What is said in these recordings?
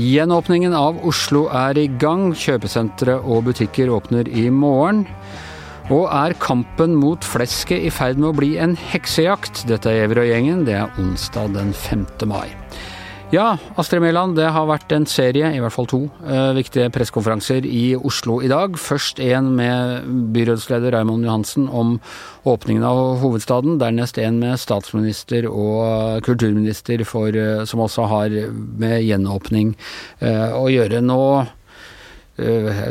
Gjenåpningen av Oslo er i gang. Kjøpesentre og butikker åpner i morgen. Og er kampen mot flesket i ferd med å bli en heksejakt? Dette er Giæver og gjengen. Det er onsdag den 5. mai. Ja, Astrid Mæland, det har vært en serie, i hvert fall to, eh, viktige pressekonferanser i Oslo i dag. Først en med byrådsleder Raymond Johansen om åpningen av hovedstaden. Dernest en med statsminister og kulturminister for, eh, som også har med gjenåpning eh, å gjøre. Nå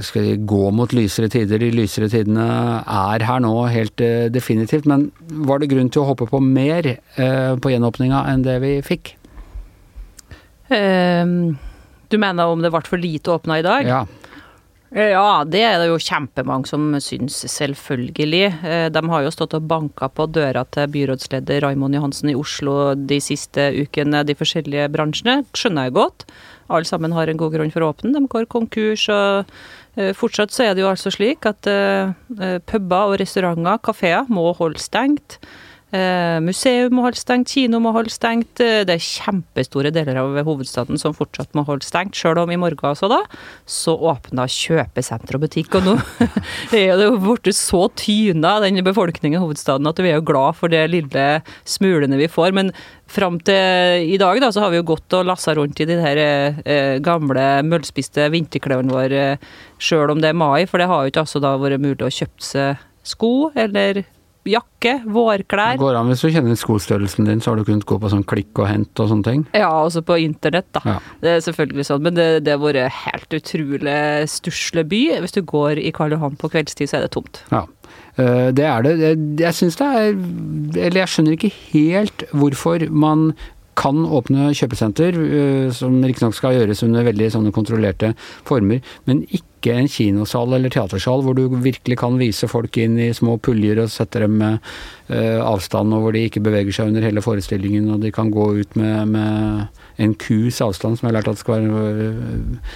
skal vi gå mot lysere tider. De lysere tidene er her nå helt definitivt. Men var det grunn til å håpe på mer på gjenåpninga enn det vi fikk? Ehm, du mener om det ble for lite åpna i dag? Ja. Eh, Ja, det er det jo kjempemange som syns, selvfølgelig. Eh, De har jo stått og banka på døra til byrådsleder Raimond Johansen i Oslo de siste ukene, de forskjellige bransjene. Skjønner jeg godt. Alle sammen har en god grunn for å åpne. De går konkurs og eh, Fortsatt så er det jo altså slik at puber og restauranter, kafeer, må holde stengt. Eh, museum må holde stengt, kino må holde stengt. Eh, Det er kjempestore deler av hovedstaden som fortsatt må holde stengt, sjøl om i morgen altså da, så åpna kjøpesenter og butikk. Og nå er det jo blitt så tyna, den befolkningen i hovedstaden, at vi er jo glad for det lille smulene vi får. Men fram til i dag da, så har vi jo gått og lassa rundt i de her eh, gamle møllspiste vinterklærne våre, sjøl om det er mai, for det har jo ikke altså da vært mulig å kjøpe seg sko eller jakke, Det vårklær. går an hvis du kjenner skostørrelsen din, så har du kunnet gå på sånn klikk og hent og sånne ting. Ja, også på internett, da. Ja. Det er selvfølgelig sånn, men det, det har vært helt utrolig stusslig by. Hvis du går i Karl Johan på kveldstid, så er det tomt. Ja. Eh, Det er det. Jeg, jeg syns det er Eller jeg skjønner ikke helt hvorfor man kan åpne kjøpesenter, eh, som riktignok skal gjøres under veldig sånne kontrollerte former, men ikke en kinosal eller teatersal hvor du virkelig kan vise folk inn i små puljer og sette dem med uh, avstand, og hvor de ikke beveger seg under hele forestillingen, og de kan gå ut med, med en kus avstand, som jeg har lært at skal være uh,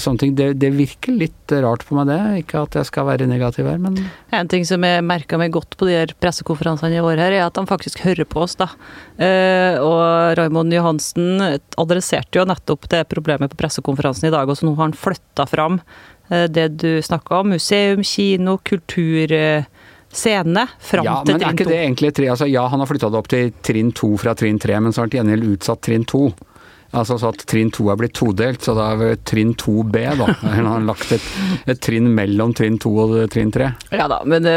Sånne ting. Det, det virker litt rart på meg, det. Ikke at jeg skal være negativ her, men En ting som jeg merka meg godt på de her pressekonferansene i år, her, er at de faktisk hører på oss. da. Eh, og Raymond Johansen adresserte jo nettopp det problemet på pressekonferansen i dag, og så nå har han flytta fram det du snakka om. Museum, kino, kultur. eh, Scene fram Ja, til men er ikke det egentlig tre? Altså, ja, han har flytta det opp til trinn to fra trinn tre, men så har han til gjengjeld utsatt trinn to. Altså så at trinn to er blitt todelt, så da er vi trinn 2B, da. Eller han har lagt et, et trinn mellom trinn to og trinn tre. Ja da, men det,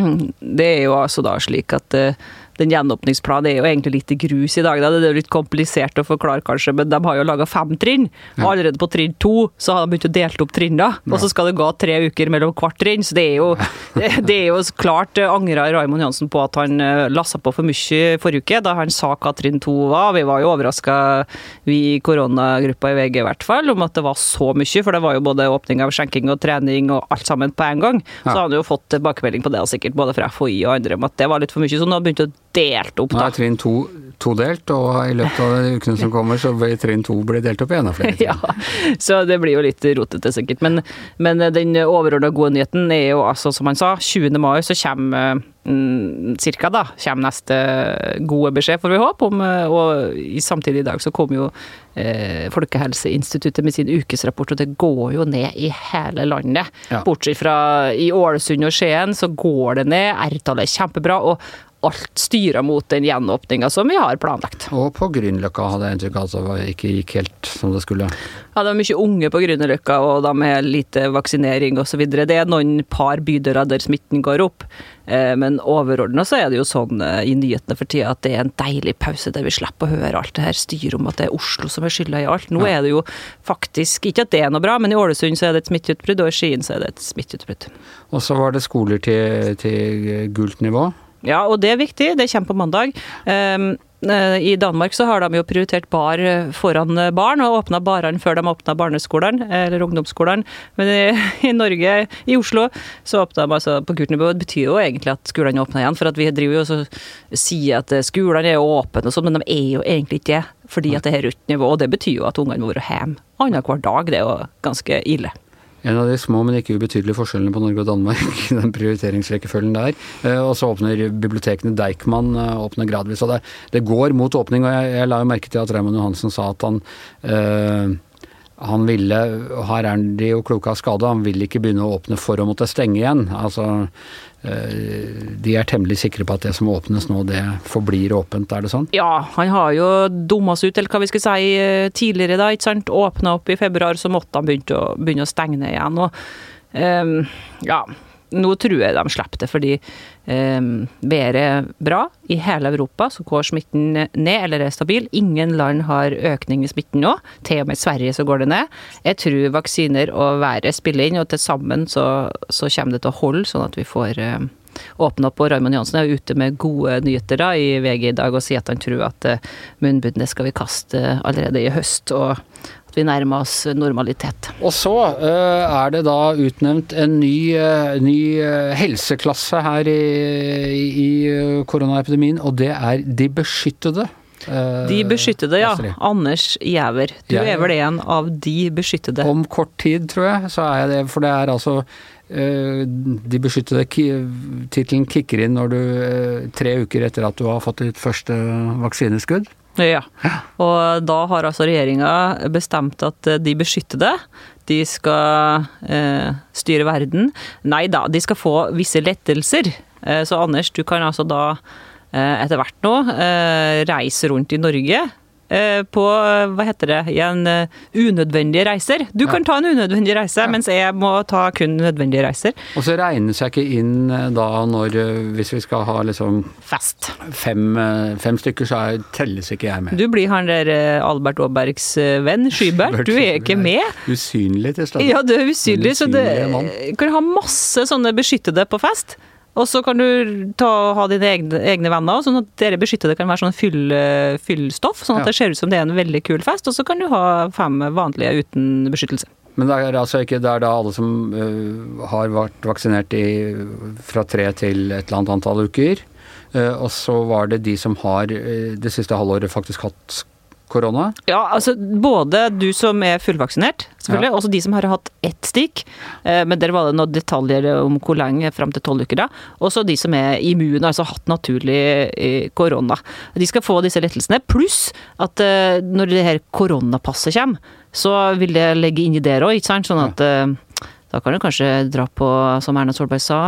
det er jo altså da slik at eh, den gjenåpningsplanen er jo egentlig litt i grus i dag. Da. Det er jo litt komplisert å forklare, kanskje, men de har jo laga fem trinn. Og allerede på trinn to så har de begynt å dele opp trinna, og så skal det gå tre uker mellom hvert trinn. Så det er jo, det er jo klart eh, angra Raymond Johansen på at han eh, lassa på for mye forrige uke, da han sa hva trinn to var. Vi var jo overraska, vi i koronagruppa i VG i hvert fall, om at det var så mye. For det var jo både åpning av skjenking og trening og alt sammen på en gang. Så Ja. han jo fått tilbakemelding på det, sikkert både fra FHI og andre, om at det var litt for mye. Så nå har begynt å dele opp, Nå da. er trinn to todelt, og i løpet av de ukene som kommer, så vil trinn to bli delt opp i enda flere. Ja, så det blir jo litt rotete sikkert. Men, men den overordna gode nyheten er jo altså, som han sa, 20. mai så kommer mm, cirka da, kommer neste gode beskjed, får vi håpe. Om, eh, og samtidig i dag så kom jo eh, Folkehelseinstituttet med sin ukesrapport, og det går jo ned i hele landet. Ja. Bortsett fra i Ålesund og Skien så går det ned, R-tallet er kjempebra. og alt styrer mot den gjenåpninga som vi har planlagt. Og på Grünerløkka hadde jeg inntrykk av at det ikke gikk helt som det skulle. Ja, det er mye unge på Grünerløkka, og de har lite vaksinering osv. Det er noen par bydører der smitten går opp, eh, men overordna så er det jo sånn eh, i nyhetene for tida at det er en deilig pause der vi slipper å høre alt det her styret om at det er Oslo som er skylda i alt. Nå Ja. er det jo faktisk ikke at det er noe bra, men i Ålesund så er det et smitteutbrudd, og i Skien så er det et smitteutbrudd. Og så var det skoler til, til gult nivå. Ja, og det er viktig. Det kommer på mandag. Um, I Danmark så har de jo prioritert bar eh, foran eh, barn, og åpna barene før de åpna barneskolen, eller ungdomsskolen. Men i, i Norge, i Oslo, så åpna de altså på gult nivå. Det betyr jo egentlig at skolene åpna igjen, for at vi driver jo og sier at skolene er åpne og sånn, men de er jo egentlig ikke det. Fordi at det er rødt nivå, og det betyr jo at ungene må være hjemme annenhver dag. Det er jo ganske ille. En av de små, men ikke ubetydelige forskjellene på Norge og Danmark, den prioriteringsrekkefølgen der. Eh, og så åpner bibliotekene Deichman åpner gradvis. Og det, det går mot åpning, og jeg, jeg la jo merke til at Raymond Johansen sa at han øh, han ville, her er de jo kloke av skade, han vil ikke begynne å åpne for å måtte stenge igjen. Altså, de er temmelig sikre på at det som åpnes nå, det forblir åpent, er det sånn? Ja, han har jo dumma seg ut, eller hva vi skal si, tidligere da, ikke sant. Åpna opp i februar, så måtte han begynne å, begynne å stenge ned igjen. Og um, ja, nå tror jeg de slipper det, fordi eh, været bra. I hele Europa så går smitten ned, eller er stabil. Ingen land har økning i smitten nå. Til og med i Sverige så går det ned. Jeg tror vaksiner og været spiller inn, og til sammen så, så kommer det til å holde, sånn at vi får eh, åpne opp. Og Raymond Johansen er ute med gode nyheter da, i VG i dag og sier at han tror at eh, munnbindet skal vi kaste allerede i høst. og vi nærmer oss normalitet. Og så uh, er det da utnevnt en ny, uh, ny uh, helseklasse her i, i koronaepidemien, og det er de beskyttede. De beskyttede, ja. Anders Giæver. Du jeg, er vel en av de beskyttede? Om kort tid, tror jeg, så er jeg det. For det er altså de beskyttede Tittelen kicker inn når du tre uker etter at du har fått ditt første vaksineskudd. Ja. Og da har altså regjeringa bestemt at de beskyttede, de skal eh, styre verden. Nei da, de skal få visse lettelser. Eh, så Anders, du kan altså da eh, etter hvert nå eh, reise rundt i Norge Eh, på hva heter det, igjen, eh, unødvendige reiser. Du kan ta en unødvendig reise, ja. mens jeg må ta kun nødvendige reiser. Og så regnes jeg ikke inn eh, da når Hvis vi skal ha liksom Fest. Fem, fem stykker, så er, telles ikke jeg med. Du blir han der Albert Aabergs venn, Skybert. Du er ikke med. Usynlig til stedet. Ja, du er usynlig, så du kan ha masse sånne beskyttede på fest. Og så kan du ta, ha dine egne, egne, venner, sånn at dere beskyttede kan være sånn fyll, fyllstoff. Sånn at ja. det ser ut som det er en veldig kul fest. Og så kan du ha fem vanlige uten beskyttelse. Men det er altså ikke det er da alle som uh, har vært vaksinert i, fra tre til et eller annet antall uker. Uh, og så var det de som har uh, det siste halvåret faktisk hatt korona? Ja, altså både du som er fullvaksinert, selvfølgelig, ja. også de som har hatt ett stikk. Eh, men der var det noen detaljer om hvor lenge fram til tolv uker, da. Også de som er immune, altså hatt naturlig eh, korona. De skal få disse lettelsene. Pluss at eh, når det her koronapasset kommer, så vil det legge inn i der òg, ikke sant. Sånn at da kan du kanskje dra på, som Erna Solberg sa,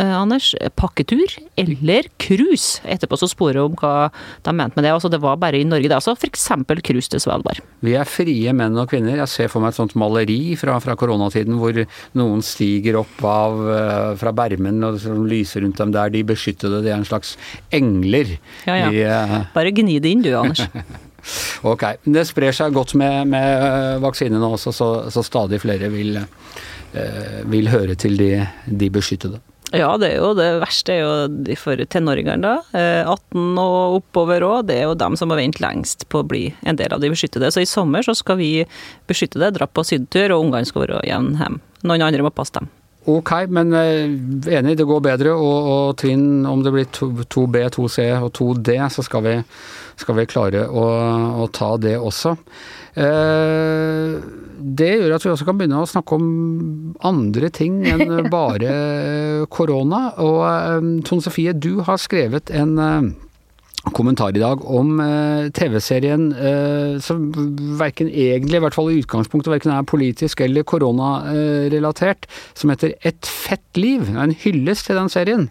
Anders, pakketur eller cruise. Etterpå så sporer om hva de mente med det. Altså, det var bare i Norge. Det altså f.eks. cruise til Svalbard. Vi er frie menn og kvinner. Jeg ser for meg et sånt maleri fra, fra koronatiden hvor noen stiger opp av, eh, fra bermen og lyser rundt dem der. De beskyttede, de er en slags engler. Ja, ja. I, uh... Bare gni det inn du, Anders. ok. Det sprer seg godt med, med vaksinene også, så, så, stadig flere vil, uh, vil høre til de, de beskyttede. Ja, det er jo det verste er jo for tenåringene, da. 18 eh, og oppover òg. Det er jo dem som må vente lengst på å bli en del av de beskyttede. Så i sommer så skal vi beskytte det, dra på sydentur, og ungene skal være igjen hjem. Noen andre må passe dem. Ok, men eh, enig, det går bedre. Og, og trinn, om det blir 2B, 2C og 2D, så skal vi, skal vi klare å, å ta det også. Eh, det gjør at vi også kan begynne å snakke om andre ting enn bare korona. Og eh, Tone Sofie, du har skrevet en eh, kommentar i dag om TV-serien som verken egentlig, i hvert fall i utgangspunktet, verken er politisk eller koronarelatert, som heter Et fett liv. En hyllest til den serien.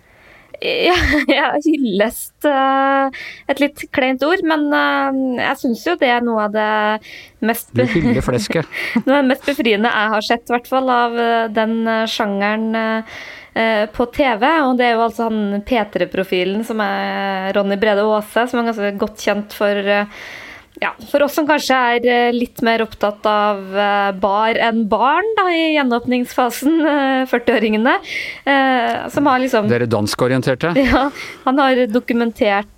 Ja, ja, hyllest uh, Et litt kleint ord, men uh, jeg syns jo det er noe av det mest Du hyller flesket. noe av det mest befriende jeg har sett, i hvert fall, av uh, den sjangeren på TV. Og det er jo altså han P3-profilen som er Ronny Brede Aase, som er ganske godt kjent for ja, for oss som kanskje er eh, litt mer opptatt av eh, bar enn barn da, i gjenåpningsfasen, 40-åringene, eh, som har liksom Dere danskorienterte? Ja. Han har dokumentert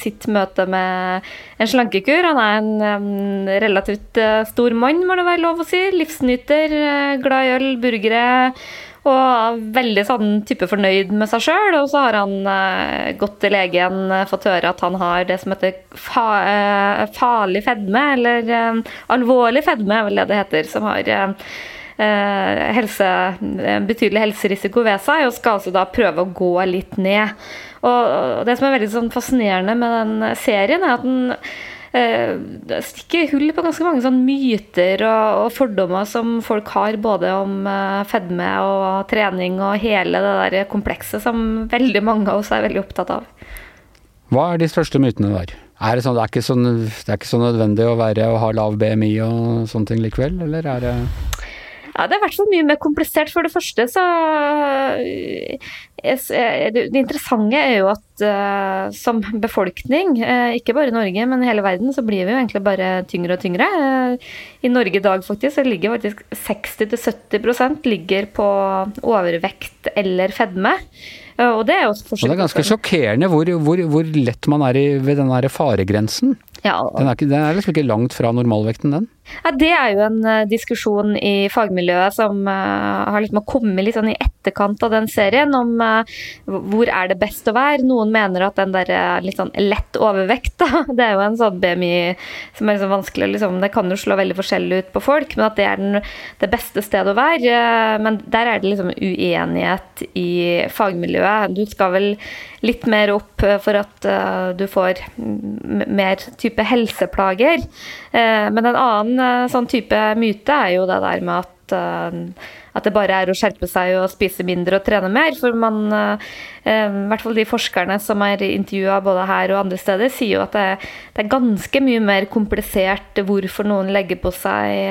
sitt møte med en slankekur. Han er en relativt stor mann, må det være lov å si. Livsnyter, glad i øl, burgere og veldig sånn type fornøyd med seg sjøl. Og så har han eh, gått til legen, uh, fått høre at han har det som heter fa eh, farlig fedme, eller alvorlig fedme, er vel det det heter. Som har helse, betydelig helserisiko ved seg, og skal altså da prøve å gå litt ned. Og det som er veldig sånn fascinerende med den serien, er at den det stikker hull på ganske mange sånn myter og, og, fordommer som folk har både om fedme og trening og hele det der komplekset som veldig mange av oss er veldig opptatt av. Hva er de største mytene der? Er det, sånn, det, er ikke så, det er ikke så nødvendig å være og ha lav BMI og sånne ting likevel, eller er det ja, Det er i hvert fall mye mer komplisert. For det første så Det interessante er jo at uh, som befolkning, uh, ikke bare i Norge, men i hele verden, så blir vi jo egentlig bare tyngre og tyngre. Uh, I Norge i dag faktisk, så ligger faktisk 60-70% ligger på overvekt eller fedme. Og det er jo og det er ganske sjokkerende hvor, hvor, hvor lett man er i, ved den der faregrensen. Ja. Den, er ikke, den er liksom ikke langt fra normalvekten, den? Ja, det er jo en uh, diskusjon i fagmiljøet som uh, har liksom kommet litt sånn i etterkant av den serien, om uh, hvor er det best å være. Noen mener at den der litt sånn lett overvekt, da, det er jo en sånn BMI som er liksom vanskelig liksom, Det kan jo slå veldig forskjellig ut på folk, men at det er den, det beste stedet å være. men der er det liksom uenighet i fagmiljøet. Du skal vel litt mer opp for at du får mer type helseplager. men en annen Eh, sånn type myte er jo det der med at, uh, at det bare er å skjerpe seg og spise mindre og trene mer. For man, uh, i hvert fall de forskerne som er intervjua både her og andre steder, sier jo at det, det, er ganske mye mer komplisert hvorfor noen legger på seg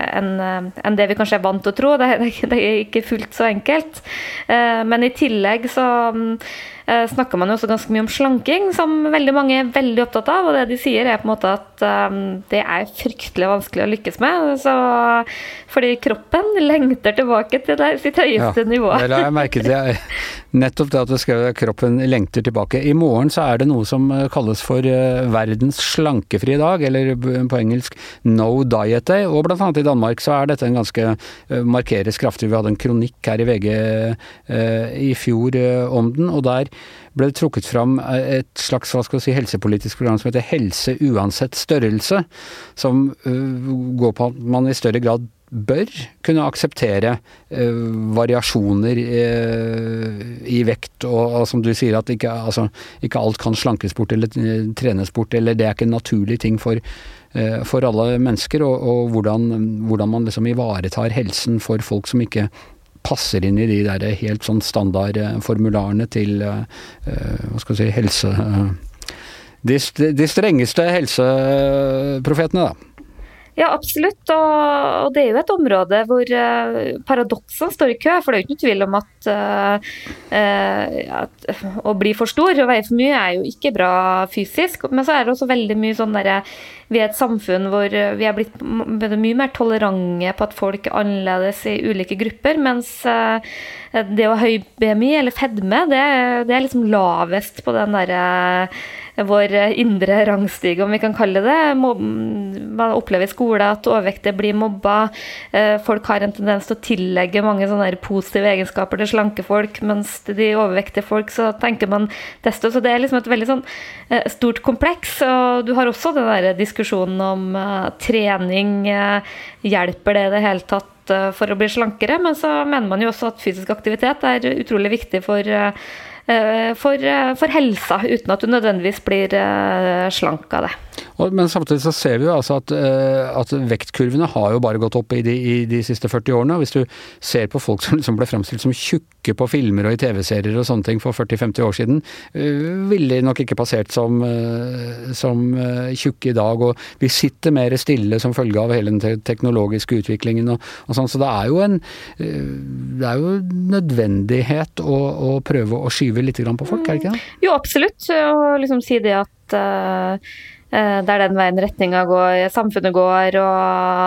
enn en det vi kanskje er vant til å tro. Det, det, er ikke fullt så enkelt. Men i tillegg så eh, snakker man jo også ganske mye om slanking, som veldig mange er veldig opptatt av. Og det de sier, er på en måte at det er fryktelig vanskelig å lykkes med. Så, fordi kroppen lengter tilbake til sitt høyeste ja, nivå. Det la jeg merke til. Nettopp det at du skrev at kroppen lengter tilbake. I morgen så er det noe som eh, kalles for uh, verdens slankefrie dag, eller på engelsk No Diet Day. Og blant annet i Danmark så er dette en ganske uh, markeres kraftig. Vi hadde en kronikk her i VG i fjor om den, og der ble det trukket fram et slags hva skal vi si, helsepolitisk program som heter Helse uansett størrelse, som går på at man i større grad bør kunne akseptere eh, variasjoner eh, i vekt, og, og, som du sier at ikke, altså, ikke alt kan slankes bort eller trenes bort, eller det er ikke en naturlig ting for, for alle mennesker, og, og hvordan, hvordan, man liksom ivaretar helsen for folk som ikke passer inn i de der helt sånn standardformularene til uh, hva skal vi si helse... De, de, strengeste helseprofetene, da. Ja, absolutt. Og, det er jo et område hvor uh, paradoksene står i kø. For det er jo ikke noe tvil om at, uh, uh, at, å bli for stor og veie for mye er jo ikke bra fysisk. Men så er det også veldig mye sånn derre Vi er et samfunn hvor vi er blitt mye mer tolerante på at folk er annerledes i ulike grupper. Mens det å ha høy BMI eller fedme, det, det er liksom lavest på den derre vår indre rangstige, om vi kan kalle det. Man opplever i skole at overvektige blir mobba. Eh, folk har en tendens til å tillegge mange sånne positive egenskaper til slanke folk, mens til de overvektige folk så tenker man desto Så det er liksom et veldig sånn eh, stort kompleks. Og du har også den der diskusjonen om trening. Hjelper det i det hele tatt for å bli slankere? Men så mener man jo også at fysisk aktivitet er utrolig viktig for Eh, for, eh, for, helsa, uten at du nødvendigvis blir eh, slank av det. Men samtidig så ser vi jo altså at, at vektkurvene har jo bare gått opp i de, i de, siste 40 årene. Hvis du ser på folk som liksom ble fremstilt som tjukke på filmer og i TV-serier og sånne ting for 40-50 år siden, ville de nok ikke passert som, som tjukke i dag. Og vi sitter mer stille som følge av hele den teknologiske utviklingen og, og sånn. Så det er jo en det er jo nødvendighet å, å prøve å skyve litt på folk, er det ikke det? Jo, absolutt. Og liksom si det at uh, det er den veien retninga går, samfunnet går, og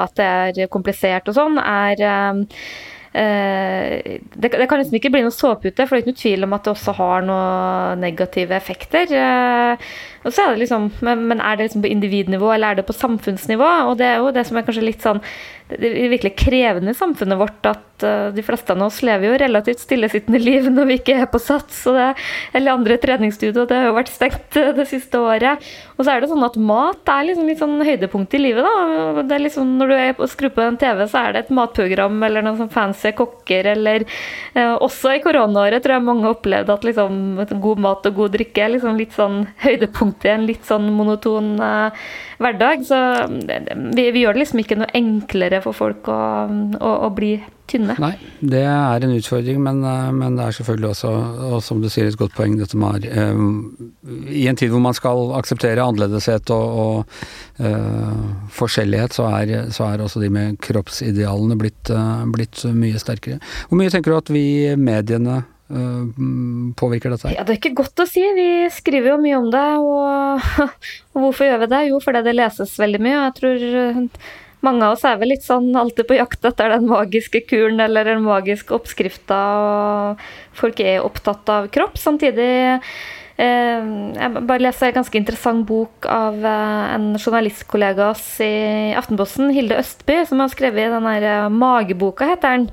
at det er komplisert og sånn, er uh, det, det, kan liksom ikke bli noe såpute, for det er ikke noe tvil om at det også har noen negative effekter. og så er det liksom, men, er det liksom på individnivå, eller er det på samfunnsnivå? Og det er jo det som er kanskje litt sånn det virkelig krevende i samfunnet vårt at uh, de fleste av oss lever jo relativt stillesittende liv når vi ikke er på Sats det, eller andre treningsstudio. Det har jo vært stengt det siste året. Og så er det sånn at mat er liksom litt sånn høydepunkt i livet. da. Det er liksom, når du er på, skrur på en TV, så er det et matprogram eller noen sånn fancy kokker eller eh, Også i koronaåret tror jeg mange opplevde at liksom, god mat og god drikke er liksom litt sånn høydepunkt i en litt sånn monoton hverdag. Så vi, vi, gjør det liksom ikke noe enklere for folk å, å, å bli tynne. Nei, det er en utfordring, men, eh, men, det er selvfølgelig også, og som du sier, et godt poeng dette med um, I en tid hvor man skal akseptere annerledeshet og, og uh, forskjellighet, så er, så er, også de med kroppsidealene blitt, uh, blitt mye sterkere. Hvor mye tenker du at vi mediene påvirker dette? Ja, Det er ikke godt å si. Vi skriver jo mye om det. Og, og hvorfor gjør vi det? Jo, fordi det leses veldig mye. Og jeg tror mange av oss er vel litt sånn alltid på jakt etter den magiske kuren eller den magiske oppskrifta. Og folk er opptatt av kropp. Samtidig eh, Jeg bare leser en ganske interessant bok av eh, en journalistkollega oss i Aftenposten, Hilde Østby, som har skrevet den der eh, Mageboka, heter den.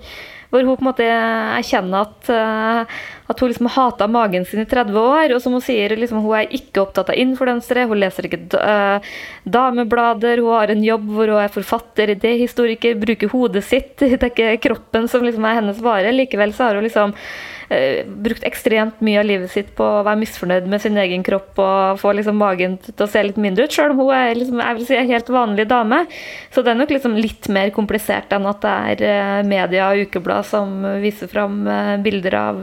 Hvor hun på en måte erkjenner at, at hun liksom hata magen sin i 30 år. Og som hun sier, liksom, hun er ikke opptatt av influensere, hun leser ikke uh, dameblader, hun har en jobb hvor hun er forfatter, idéhistoriker, bruker hodet sitt. Det er ikke kroppen som liksom er hennes vare. Likevel så har hun liksom uh, brukt ekstremt mye av livet sitt på å være misfornøyd med sin egen kropp og få liksom magen til å se litt mindre ut, sjøl om hun er liksom, jeg vil si, en helt vanlig dame. Så det er nok liksom litt mer komplisert enn at det er uh, media og ukeblad som viser fram bilder av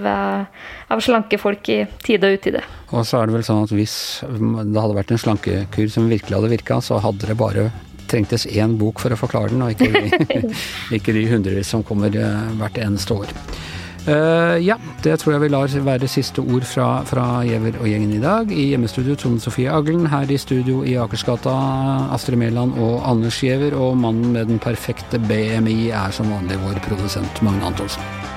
av slanke folk i tide og utide. Og så er det vel sånn at hvis det hadde vært en slankekur som virkelig hadde virka, så hadde det bare trengtes én bok for å forklare den, og ikke de, ikke de hundrevis som kommer eh, hvert eneste år. Uh, ja, det tror jeg vi lar være siste ord fra, fra Giæver og gjengen i dag. I hjemmestudio Tone Sofie Aglen, her i studio i Akersgata Astrid Mæland og Anders Giæver. Og mannen med den perfekte BMI er som vanlig vår produsent Magne Antonsen.